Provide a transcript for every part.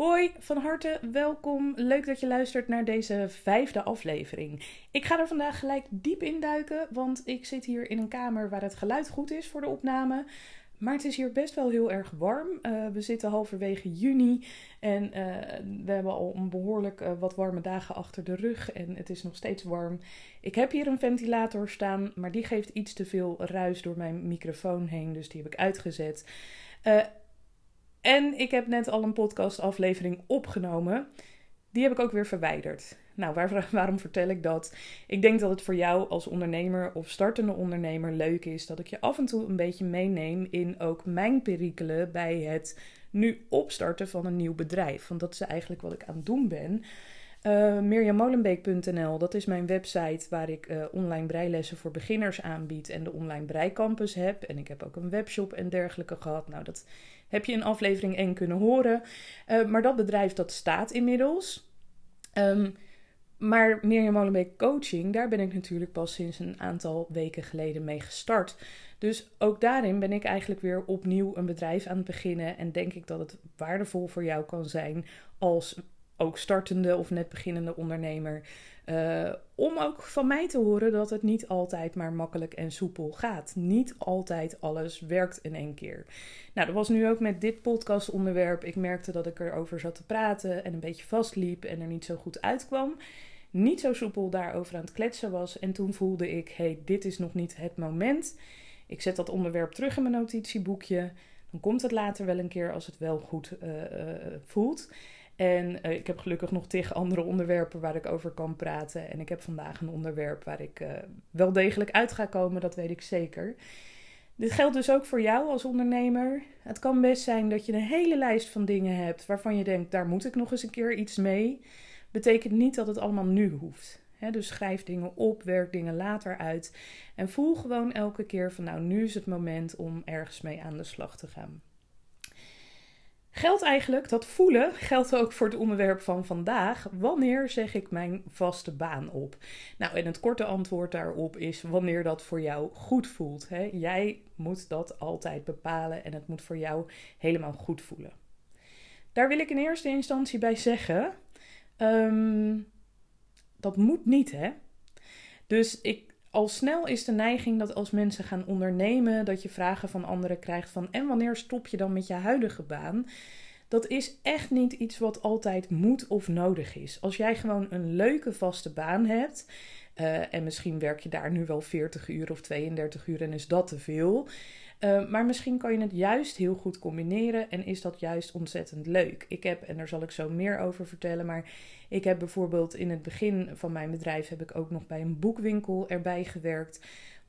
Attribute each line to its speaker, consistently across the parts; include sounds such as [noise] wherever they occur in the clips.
Speaker 1: Hoi, van harte welkom. Leuk dat je luistert naar deze vijfde aflevering. Ik ga er vandaag gelijk diep in duiken, want ik zit hier in een kamer waar het geluid goed is voor de opname. Maar het is hier best wel heel erg warm. Uh, we zitten halverwege juni en uh, we hebben al een behoorlijk uh, wat warme dagen achter de rug en het is nog steeds warm. Ik heb hier een ventilator staan, maar die geeft iets te veel ruis door mijn microfoon heen, dus die heb ik uitgezet. En ik heb net al een podcastaflevering opgenomen. Die heb ik ook weer verwijderd. Nou, waar, [laughs] waarom vertel ik dat? Ik denk dat het voor jou als ondernemer of startende ondernemer leuk is dat ik je af en toe een beetje meeneem in ook mijn perikelen bij het nu opstarten van een nieuw bedrijf. Want dat is eigenlijk wat ik aan het doen ben. Uh, Mirjammolenbeek.nl, dat is mijn website waar ik uh, online breilessen voor beginners aanbied en de online breicampus heb. En ik heb ook een webshop en dergelijke gehad. Nou, dat heb je in aflevering 1 kunnen horen. Uh, maar dat bedrijf dat staat inmiddels. Um, maar Mirjam Molenbeek Coaching, daar ben ik natuurlijk pas sinds een aantal weken geleden mee gestart. Dus ook daarin ben ik eigenlijk weer opnieuw een bedrijf aan het beginnen. En denk ik dat het waardevol voor jou kan zijn als ook startende of net beginnende ondernemer. Uh, om ook van mij te horen dat het niet altijd maar makkelijk en soepel gaat. Niet altijd alles werkt in één keer. Nou, dat was nu ook met dit podcastonderwerp. Ik merkte dat ik erover zat te praten en een beetje vastliep en er niet zo goed uitkwam. Niet zo soepel daarover aan het kletsen was. En toen voelde ik: hey, dit is nog niet het moment. Ik zet dat onderwerp terug in mijn notitieboekje. Dan komt het later wel een keer als het wel goed uh, uh, voelt. En uh, ik heb gelukkig nog tegen andere onderwerpen waar ik over kan praten. En ik heb vandaag een onderwerp waar ik uh, wel degelijk uit ga komen, dat weet ik zeker. Dit geldt dus ook voor jou als ondernemer. Het kan best zijn dat je een hele lijst van dingen hebt waarvan je denkt, daar moet ik nog eens een keer iets mee. Betekent niet dat het allemaal nu hoeft. Dus schrijf dingen op, werk dingen later uit. En voel gewoon elke keer van nou, nu is het moment om ergens mee aan de slag te gaan. Geldt eigenlijk, dat voelen geldt ook voor het onderwerp van vandaag. Wanneer zeg ik mijn vaste baan op? Nou, en het korte antwoord daarop is wanneer dat voor jou goed voelt. Hè? Jij moet dat altijd bepalen en het moet voor jou helemaal goed voelen. Daar wil ik in eerste instantie bij zeggen: um, dat moet niet, hè? Dus ik al snel is de neiging dat als mensen gaan ondernemen, dat je vragen van anderen krijgt van en wanneer stop je dan met je huidige baan? Dat is echt niet iets wat altijd moet of nodig is. Als jij gewoon een leuke vaste baan hebt, uh, en misschien werk je daar nu wel 40 uur of 32 uur en is dat te veel. Uh, maar misschien kan je het juist heel goed combineren en is dat juist ontzettend leuk. Ik heb, en daar zal ik zo meer over vertellen, maar ik heb bijvoorbeeld in het begin van mijn bedrijf heb ik ook nog bij een boekwinkel erbij gewerkt.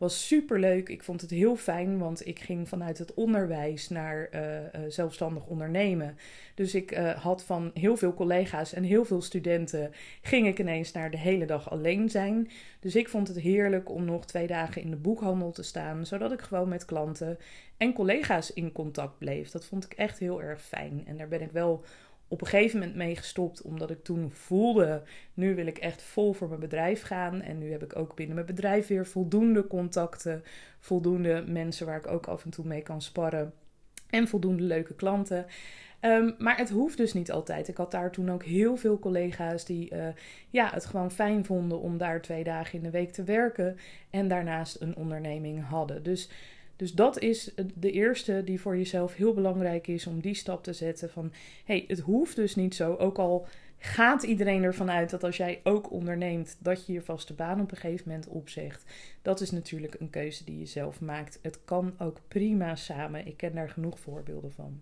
Speaker 1: Was super leuk. Ik vond het heel fijn, want ik ging vanuit het onderwijs naar uh, uh, zelfstandig ondernemen. Dus ik uh, had van heel veel collega's en heel veel studenten ging ik ineens naar de hele dag alleen zijn. Dus ik vond het heerlijk om nog twee dagen in de boekhandel te staan, zodat ik gewoon met klanten en collega's in contact bleef. Dat vond ik echt heel erg fijn. En daar ben ik wel op een gegeven moment mee gestopt, omdat ik toen voelde, nu wil ik echt vol voor mijn bedrijf gaan. En nu heb ik ook binnen mijn bedrijf weer voldoende contacten, voldoende mensen waar ik ook af en toe mee kan sparren en voldoende leuke klanten. Um, maar het hoeft dus niet altijd. Ik had daar toen ook heel veel collega's die uh, ja, het gewoon fijn vonden om daar twee dagen in de week te werken en daarnaast een onderneming hadden. Dus dus dat is de eerste die voor jezelf heel belangrijk is om die stap te zetten van hey, het hoeft dus niet zo. Ook al gaat iedereen ervan uit dat als jij ook onderneemt, dat je je vaste baan op een gegeven moment opzegt. Dat is natuurlijk een keuze die je zelf maakt. Het kan ook prima samen. Ik ken daar genoeg voorbeelden van.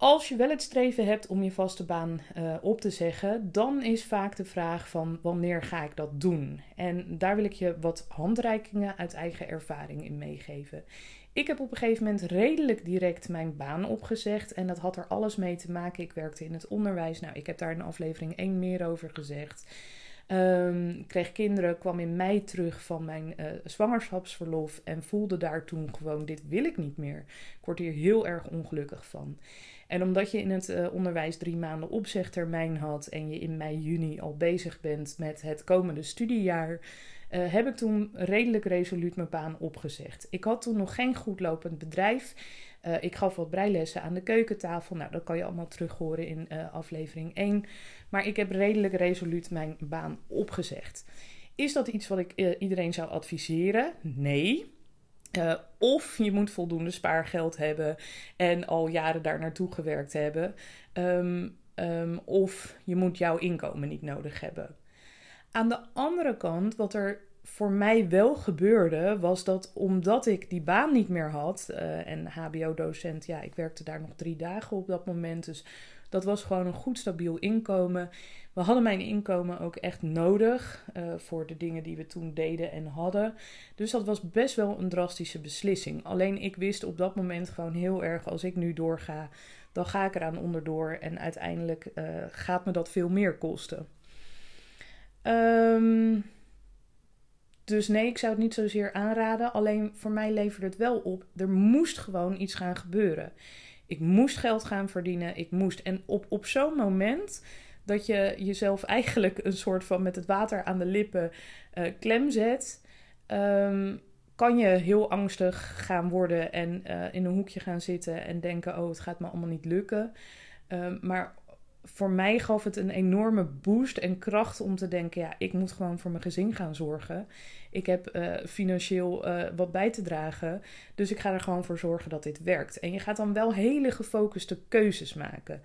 Speaker 1: Als je wel het streven hebt om je vaste baan uh, op te zeggen, dan is vaak de vraag van wanneer ga ik dat doen? En daar wil ik je wat handreikingen uit eigen ervaring in meegeven. Ik heb op een gegeven moment redelijk direct mijn baan opgezegd. En dat had er alles mee te maken. Ik werkte in het onderwijs. Nou, ik heb daar in aflevering 1 meer over gezegd. Um, kreeg kinderen, kwam in mei terug van mijn uh, zwangerschapsverlof en voelde daar toen gewoon: dit wil ik niet meer. Ik word hier heel erg ongelukkig van. En omdat je in het uh, onderwijs drie maanden opzegtermijn had en je in mei, juni al bezig bent met het komende studiejaar, uh, heb ik toen redelijk resoluut mijn baan opgezegd. Ik had toen nog geen goed lopend bedrijf. Uh, ik gaf wat breilessen aan de keukentafel. Nou, dat kan je allemaal terug horen in uh, aflevering 1. Maar ik heb redelijk resoluut mijn baan opgezegd. Is dat iets wat ik iedereen zou adviseren? Nee. Of je moet voldoende spaargeld hebben en al jaren daar naartoe gewerkt hebben. Um, um, of je moet jouw inkomen niet nodig hebben. Aan de andere kant, wat er voor mij wel gebeurde, was dat omdat ik die baan niet meer had uh, en HBO-docent, ja, ik werkte daar nog drie dagen op dat moment. Dus dat was gewoon een goed stabiel inkomen. We hadden mijn inkomen ook echt nodig uh, voor de dingen die we toen deden en hadden. Dus dat was best wel een drastische beslissing. Alleen ik wist op dat moment gewoon heel erg, als ik nu doorga, dan ga ik eraan onderdoor. En uiteindelijk uh, gaat me dat veel meer kosten. Um, dus nee, ik zou het niet zozeer aanraden. Alleen voor mij leverde het wel op. Er moest gewoon iets gaan gebeuren. Ik moest geld gaan verdienen. Ik moest. En op, op zo'n moment dat je jezelf [laughs] eigenlijk een soort van met het water aan de lippen uh, klem zet. Um, kan je heel angstig gaan worden en uh, in een hoekje gaan zitten en denken: oh, het gaat me allemaal niet lukken. Um, maar voor mij gaf het een enorme boost en kracht om te denken: ja, ik moet gewoon voor mijn gezin gaan zorgen. Ik heb uh, financieel uh, wat bij te dragen. Dus ik ga er gewoon voor zorgen dat dit werkt. En je gaat dan wel hele gefocuste keuzes maken.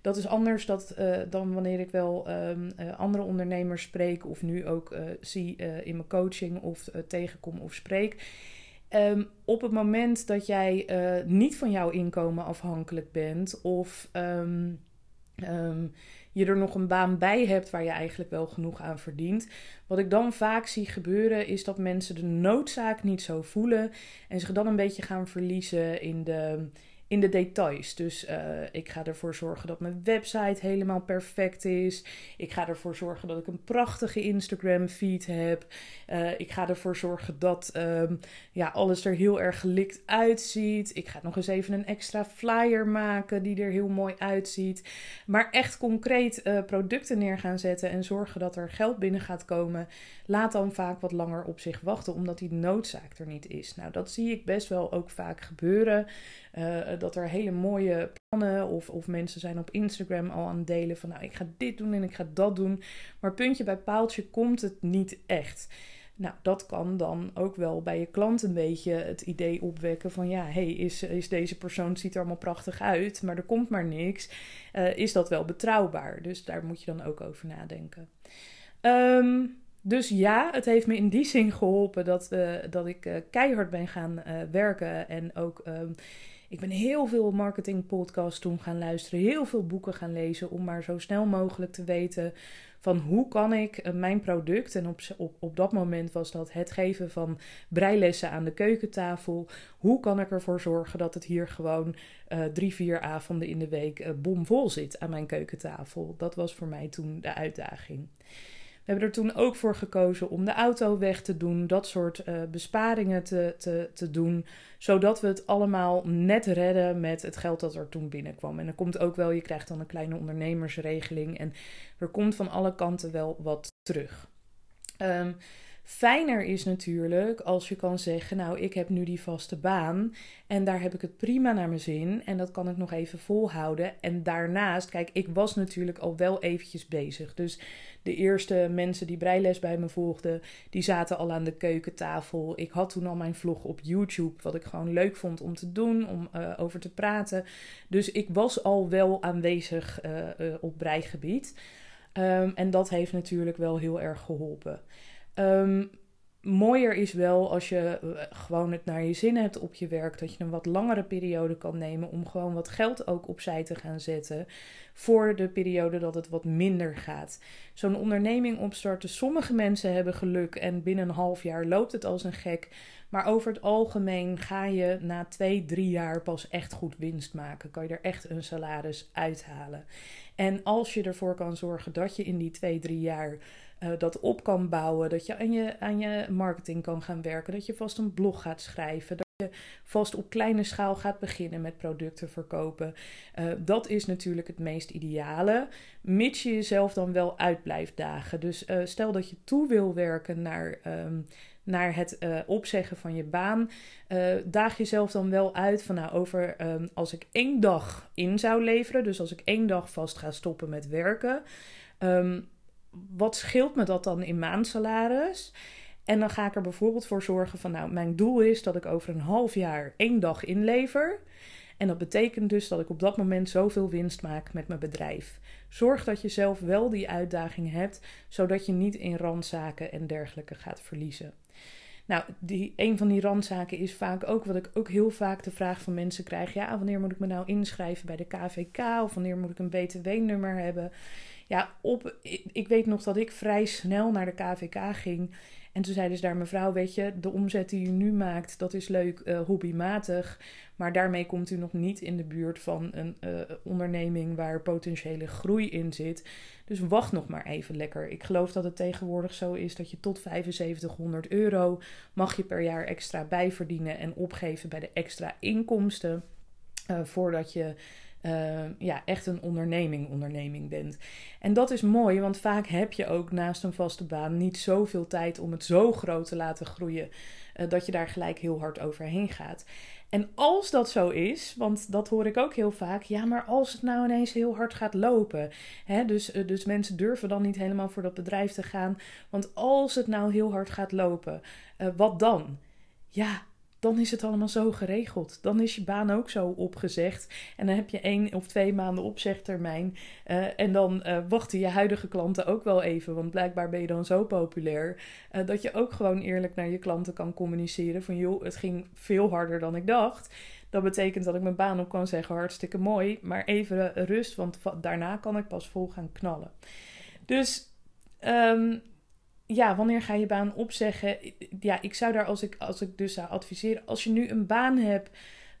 Speaker 1: Dat is anders dat, uh, dan wanneer ik wel um, andere ondernemers spreek of nu ook zie in mijn coaching of tegenkom of spreek. Um, op het moment dat jij niet van jouw inkomen afhankelijk bent of um, um, je er nog een baan bij hebt waar je eigenlijk wel genoeg aan verdient. Wat ik dan vaak zie gebeuren is dat mensen de noodzaak niet zo voelen en zich dan een beetje gaan verliezen in de, in de details. Dus uh, ik ga ervoor zorgen dat mijn website helemaal perfect is. Ik ga ervoor zorgen dat ik een prachtige Instagram feed heb. Uh, ik ga ervoor zorgen dat um, ja, alles er heel erg gelikt uitziet. Ik ga nog eens even een extra flyer maken die er heel mooi uitziet. Maar echt concreet uh, producten neer gaan zetten en zorgen dat er geld binnen gaat komen. Laat dan vaak wat langer op zich wachten, omdat die noodzaak er niet is. Nou, dat zie ik best wel ook vaak gebeuren. Dat er hele mooie plannen of, of mensen zijn op Instagram al aan het delen van nou ik ga dit doen en ik ga dat doen. Maar puntje bij paaltje komt het niet echt. Nou, dat kan dan ook wel bij je klant een beetje het idee opwekken van ja, hey, is, is deze persoon ziet er allemaal prachtig uit, maar er komt maar niks. Uh, is dat wel betrouwbaar? Dus daar moet je dan ook over nadenken. Um, dus ja, het heeft me in die zin geholpen dat, uh, dat ik keihard ben gaan werken en ook. Um, ik ben heel veel marketingpodcasts toen gaan luisteren, heel veel boeken gaan lezen om maar zo snel mogelijk te weten van hoe kan ik eh, mijn product, en op, op, op dat moment was dat het geven van breilessen aan de keukentafel, hoe kan ik ervoor zorgen dat het hier gewoon uh, drie, vier avonden in de week uh, bomvol zit aan mijn keukentafel. Dat was voor mij toen de uitdaging. Hebben er toen ook voor gekozen om de auto weg te doen, dat soort uh, besparingen te, te, te doen, zodat we het allemaal net redden met het geld dat er toen binnenkwam. En er komt ook wel, je krijgt dan een kleine ondernemersregeling en er komt van alle kanten wel wat terug. Um, Fijner is natuurlijk als je kan zeggen: Nou, ik heb nu die vaste baan en daar heb ik het prima naar mijn zin en dat kan ik nog even volhouden. En daarnaast, kijk, ik was natuurlijk al wel eventjes bezig. Dus de eerste mensen die breiles bij me volgden, die zaten al aan de keukentafel. Ik had toen al mijn vlog op YouTube, wat ik gewoon leuk vond om te doen, om uh, over te praten. Dus ik was al wel aanwezig uh, uh, op breigebied. Um, en dat heeft natuurlijk wel heel erg geholpen. Um, mooier is wel als je eh, gewoon het naar je zin hebt op je werk, dat je een wat langere periode kan nemen om gewoon wat geld ook opzij te gaan zetten voor de periode dat het wat minder gaat. Zo'n onderneming opstarten, sommige mensen hebben geluk en binnen een half jaar loopt het als een gek. Maar over het algemeen ga je na twee, drie jaar pas echt goed winst maken. Kan je er echt een salaris uithalen. En als je ervoor kan zorgen dat je in die twee, drie jaar uh, dat op kan bouwen, dat je aan, je aan je marketing kan gaan werken, dat je vast een blog gaat schrijven, dat je vast op kleine schaal gaat beginnen met producten verkopen. Uh, dat is natuurlijk het meest ideale, mits je jezelf dan wel uit blijft dagen. Dus uh, stel dat je toe wil werken naar. Um, naar het opzeggen van je baan, daag jezelf dan wel uit van nou over um, als ik één dag in zou leveren, dus als ik één dag vast ga stoppen met werken, um, wat scheelt me dat dan in maandsalaris? En dan ga ik er bijvoorbeeld voor zorgen van, nou, mijn doel is dat ik over een half jaar één dag inlever. En dat betekent dus dat ik op dat moment zoveel winst maak met mijn bedrijf. Zorg dat je zelf wel die uitdaging hebt, zodat je niet in randzaken en dergelijke gaat verliezen. Nou, die, een van die randzaken is vaak ook wat ik ook heel vaak de vraag van mensen krijg: ja, wanneer moet ik me nou inschrijven bij de KVK of wanneer moet ik een BTW-nummer hebben? Ja, op, ik weet nog dat ik vrij snel naar de KVK ging. En toen zeiden ze daar, mevrouw, weet je, de omzet die u nu maakt, dat is leuk uh, hobbymatig. Maar daarmee komt u nog niet in de buurt van een uh, onderneming waar potentiële groei in zit. Dus wacht nog maar even lekker. Ik geloof dat het tegenwoordig zo is dat je tot 7500 euro mag je per jaar extra bijverdienen en opgeven bij de extra inkomsten. Uh, voordat je uh, ja, echt een onderneming, onderneming bent. En dat is mooi, want vaak heb je ook naast een vaste baan niet zoveel tijd om het zo groot te laten groeien uh, dat je daar gelijk heel hard overheen gaat. En als dat zo is, want dat hoor ik ook heel vaak, ja, maar als het nou ineens heel hard gaat lopen, hè, dus, uh, dus mensen durven dan niet helemaal voor dat bedrijf te gaan, want als het nou heel hard gaat lopen, wat dan? Ja, dan is het allemaal zo geregeld. Dan is je baan ook zo opgezegd. En dan heb je één of twee maanden opzegtermijn. Uh, en dan uh, wachten je huidige klanten ook wel even. Want blijkbaar ben je dan zo populair. Uh, dat je ook gewoon eerlijk naar je klanten kan communiceren. Van joh, het ging veel harder dan ik dacht. Dat betekent dat ik mijn baan op kan zeggen: hartstikke mooi. Maar even rust, want daarna kan ik pas vol gaan knallen. Dus. Um, ja, wanneer ga je baan opzeggen? Ja, ik zou daar als ik, als ik dus zou adviseren, als je nu een baan hebt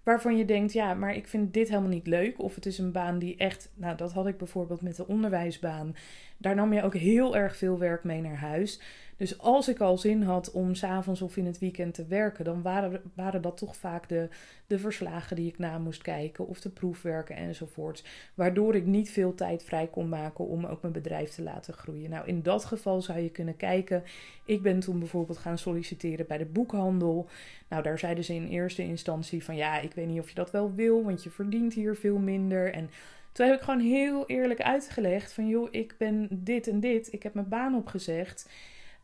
Speaker 1: waarvan je denkt, ja, maar ik vind dit helemaal niet leuk. Of het is een baan die echt, nou dat had ik bijvoorbeeld met de onderwijsbaan. Daar nam je ook heel erg veel werk mee naar huis. Dus als ik al zin had om s'avonds of in het weekend te werken, dan waren, waren dat toch vaak de, de verslagen die ik na moest kijken of de proefwerken enzovoorts. Waardoor ik niet veel tijd vrij kon maken om ook mijn bedrijf te laten groeien. Nou, in dat geval zou je kunnen kijken. Ik ben toen bijvoorbeeld gaan solliciteren bij de boekhandel. Nou, daar zeiden ze in eerste instantie van ja, ik weet niet of je dat wel wil, want je verdient hier veel minder. En toen heb ik gewoon heel eerlijk uitgelegd van joh, ik ben dit en dit. Ik heb mijn baan opgezegd.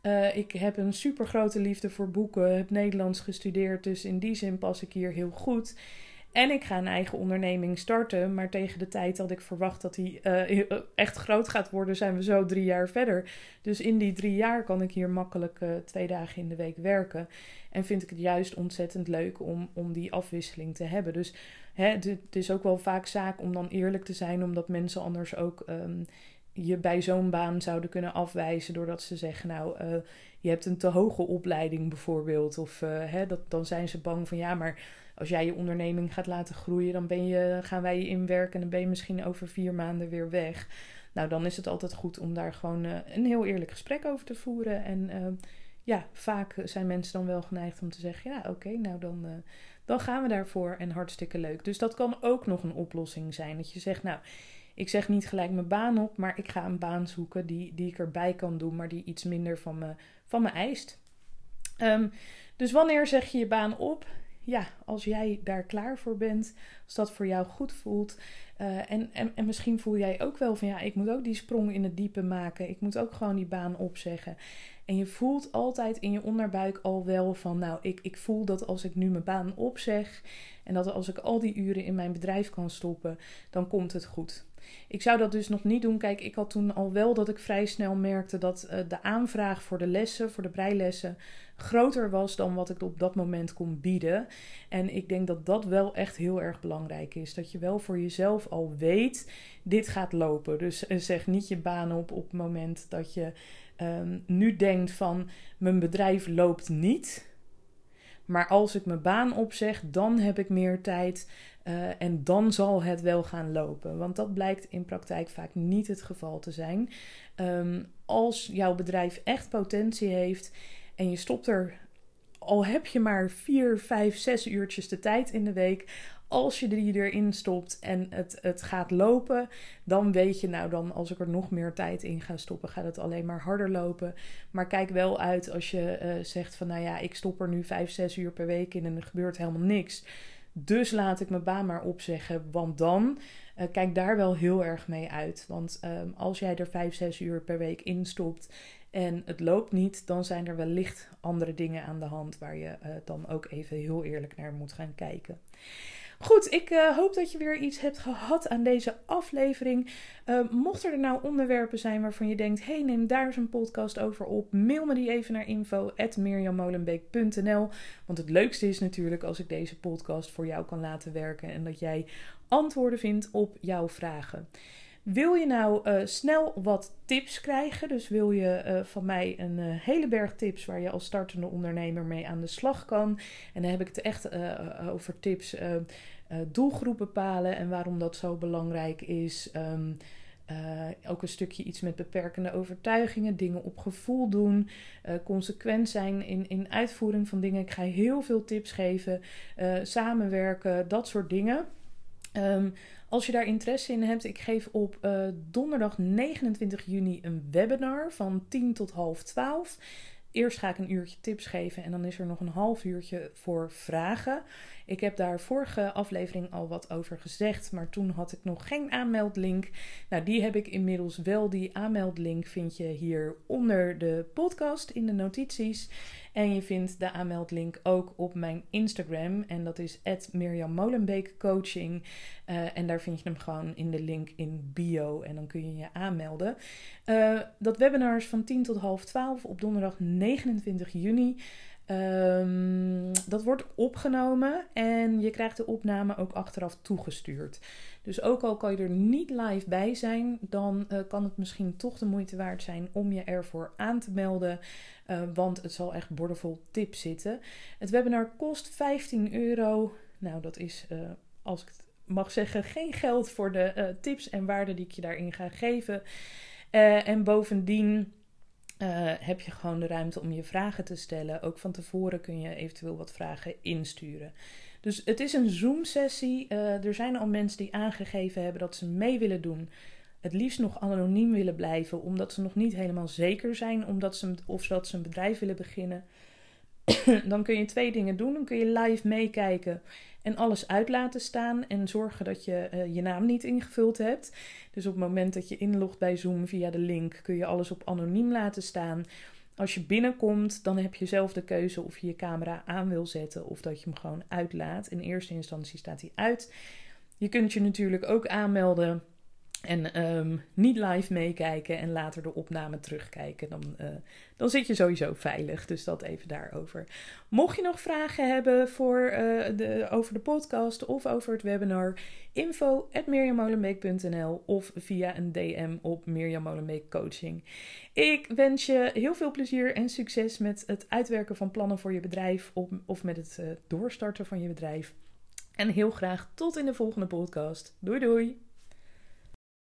Speaker 1: Uh, ik heb een super grote liefde voor boeken, heb Nederlands gestudeerd, dus in die zin pas ik hier heel goed. En ik ga een eigen onderneming starten, maar tegen de tijd dat ik verwacht dat die uh, echt groot gaat worden, zijn we zo drie jaar verder. Dus in die drie jaar kan ik hier makkelijk twee dagen in de week werken. En vind ik het juist ontzettend leuk om, om die afwisseling te hebben. Dus hè, het is ook wel vaak zaak om dan eerlijk te zijn, omdat mensen anders ook um, je bij zo'n baan zouden kunnen afwijzen doordat ze zeggen, nou, uh, je hebt een te hoge opleiding bijvoorbeeld. Of uh, hè, dat, dan zijn ze bang van, ja, maar als jij je onderneming gaat laten groeien, dan ben je, gaan wij je inwerken en dan ben je misschien over vier maanden weer weg. Nou, dan is het altijd goed om daar gewoon uh, een heel eerlijk gesprek over te voeren. En ja, vaak zijn mensen dan wel geneigd om te zeggen, ja, oké, nou dan, dan gaan we daarvoor en hartstikke leuk. Dus dat kan ook nog een oplossing zijn. Dat je zegt, nou, ik zeg niet gelijk mijn baan op, maar ik ga een baan zoeken die, die ik erbij kan doen, maar die iets minder van me, van me eist. Um, dus wanneer zeg je je baan op? Ja, als jij daar klaar voor bent, als dat voor jou goed voelt. Uh, en, en, en misschien voel jij ook wel van ja, ik moet ook die sprong in het diepe maken. Ik moet ook gewoon die baan opzeggen. En je voelt altijd in je onderbuik al wel van nou, ik, ik voel dat als ik nu mijn baan opzeg en dat als ik al die uren in mijn bedrijf kan stoppen, dan komt het goed. Ik zou dat dus nog niet doen. Kijk, ik had toen al wel dat ik vrij snel merkte dat uh, de aanvraag voor de lessen, voor de breilessen, groter was dan wat ik op dat moment kon bieden. En ik denk dat dat wel echt heel erg belangrijk is. Dat je wel voor jezelf al weet, dit gaat lopen. Dus uh, zeg niet je baan op op het moment dat je um, nu denkt van mijn bedrijf loopt niet. Maar als ik mijn baan opzeg, dan heb ik meer tijd. Uh, en dan zal het wel gaan lopen. Want dat blijkt in praktijk vaak niet het geval te zijn. Um, als jouw bedrijf echt potentie heeft en je stopt er, al heb je maar 4, 5, 6 uurtjes de tijd in de week als je die erin stopt en het, het gaat lopen, dan weet je, nou dan als ik er nog meer tijd in ga stoppen, gaat het alleen maar harder lopen. Maar kijk wel uit als je uh, zegt van, nou ja, ik stop er nu 5, 6 uur per week in en er gebeurt helemaal niks. Dus laat ik mijn baan maar opzeggen, want dan uh, kijk daar wel heel erg mee uit. Want um, als jij er 5, 6 uur per week in stopt en het loopt niet, dan zijn er wellicht andere dingen aan de hand waar je uh, dan ook even heel eerlijk naar moet gaan kijken. Goed, ik uh, hoop dat je weer iets hebt gehad aan deze aflevering. Uh, mocht er nou onderwerpen zijn waarvan je denkt: hey, neem daar eens een podcast over op, mail me die even naar info.mirjammolenbeek.nl. Want het leukste is natuurlijk als ik deze podcast voor jou kan laten werken en dat jij antwoorden vindt op jouw vragen. Wil je nou uh, snel wat tips krijgen? Dus wil je van mij een hele berg tips waar je als startende ondernemer mee aan de slag kan? En dan heb ik het echt over tips, doelgroep bepalen en waarom dat zo belangrijk is. Um, ook een stukje iets met beperkende overtuigingen, dingen op gevoel doen, consequent zijn in, in uitvoering van dingen. Ik ga heel veel tips geven, samenwerken, dat soort dingen. Um, als je daar interesse in hebt, ik geef op donderdag 29 juni een webinar van 10 tot half 12. Eerst ga ik een uurtje tips geven en dan is er nog een half uurtje voor vragen. Ik heb daar vorige aflevering al wat over gezegd, maar toen had ik nog geen aanmeldlink. Nou, die heb ik inmiddels wel. Die aanmeldlink vind je hier onder de podcast in de notities. En je vindt de aanmeldlink ook op mijn Instagram. En dat is Mirjam Molenbeek Coaching. Uh, en daar vind je hem gewoon in de link in bio. En dan kun je je aanmelden. Uh, dat webinar is van 10 tot half 12 op donderdag 29 juni. Um, dat wordt opgenomen en je krijgt de opname ook achteraf toegestuurd. Dus ook al kan je er niet live bij zijn, dan uh, kan het misschien toch de moeite waard zijn om je ervoor aan te melden. Uh, want het zal echt bordevol tips zitten. Het webinar kost 15 euro. Nou, dat is, uh, als ik het mag zeggen, geen geld voor de tips en waarden die ik je daarin ga geven. en bovendien uh, heb je gewoon de ruimte om je vragen te stellen. Ook van tevoren kun je eventueel wat vragen insturen. Dus het is een Zoom-sessie. Uh, er zijn al mensen die aangegeven hebben dat ze mee willen doen. Het liefst nog anoniem willen blijven, omdat ze nog niet helemaal zeker zijn omdat ze, of dat ze een bedrijf willen beginnen. [coughs] dan kun je twee dingen doen. Dan kun je live meekijken en alles uit laten staan en zorgen dat je uh, je naam niet ingevuld hebt. Dus op het moment dat je inlogt bij Zoom via de link kun je alles op anoniem laten staan. Als je binnenkomt, dan heb je zelf de keuze of je je camera aan wil zetten of dat je hem gewoon uitlaat. In eerste instantie staat hij uit. Je kunt je natuurlijk ook aanmelden en um, niet live meekijken en later de opname terugkijken. Dan, uh, dan zit je sowieso veilig. Dus dat even daarover. Mocht je nog vragen hebben voor, uh, de, over de podcast of over het webinar, info of via een DM op Mirjam Coaching. Ik wens je heel veel plezier en succes met het uitwerken van plannen voor je bedrijf of, of met het uh, doorstarten van je bedrijf. En heel graag tot in de volgende podcast. Doei doei!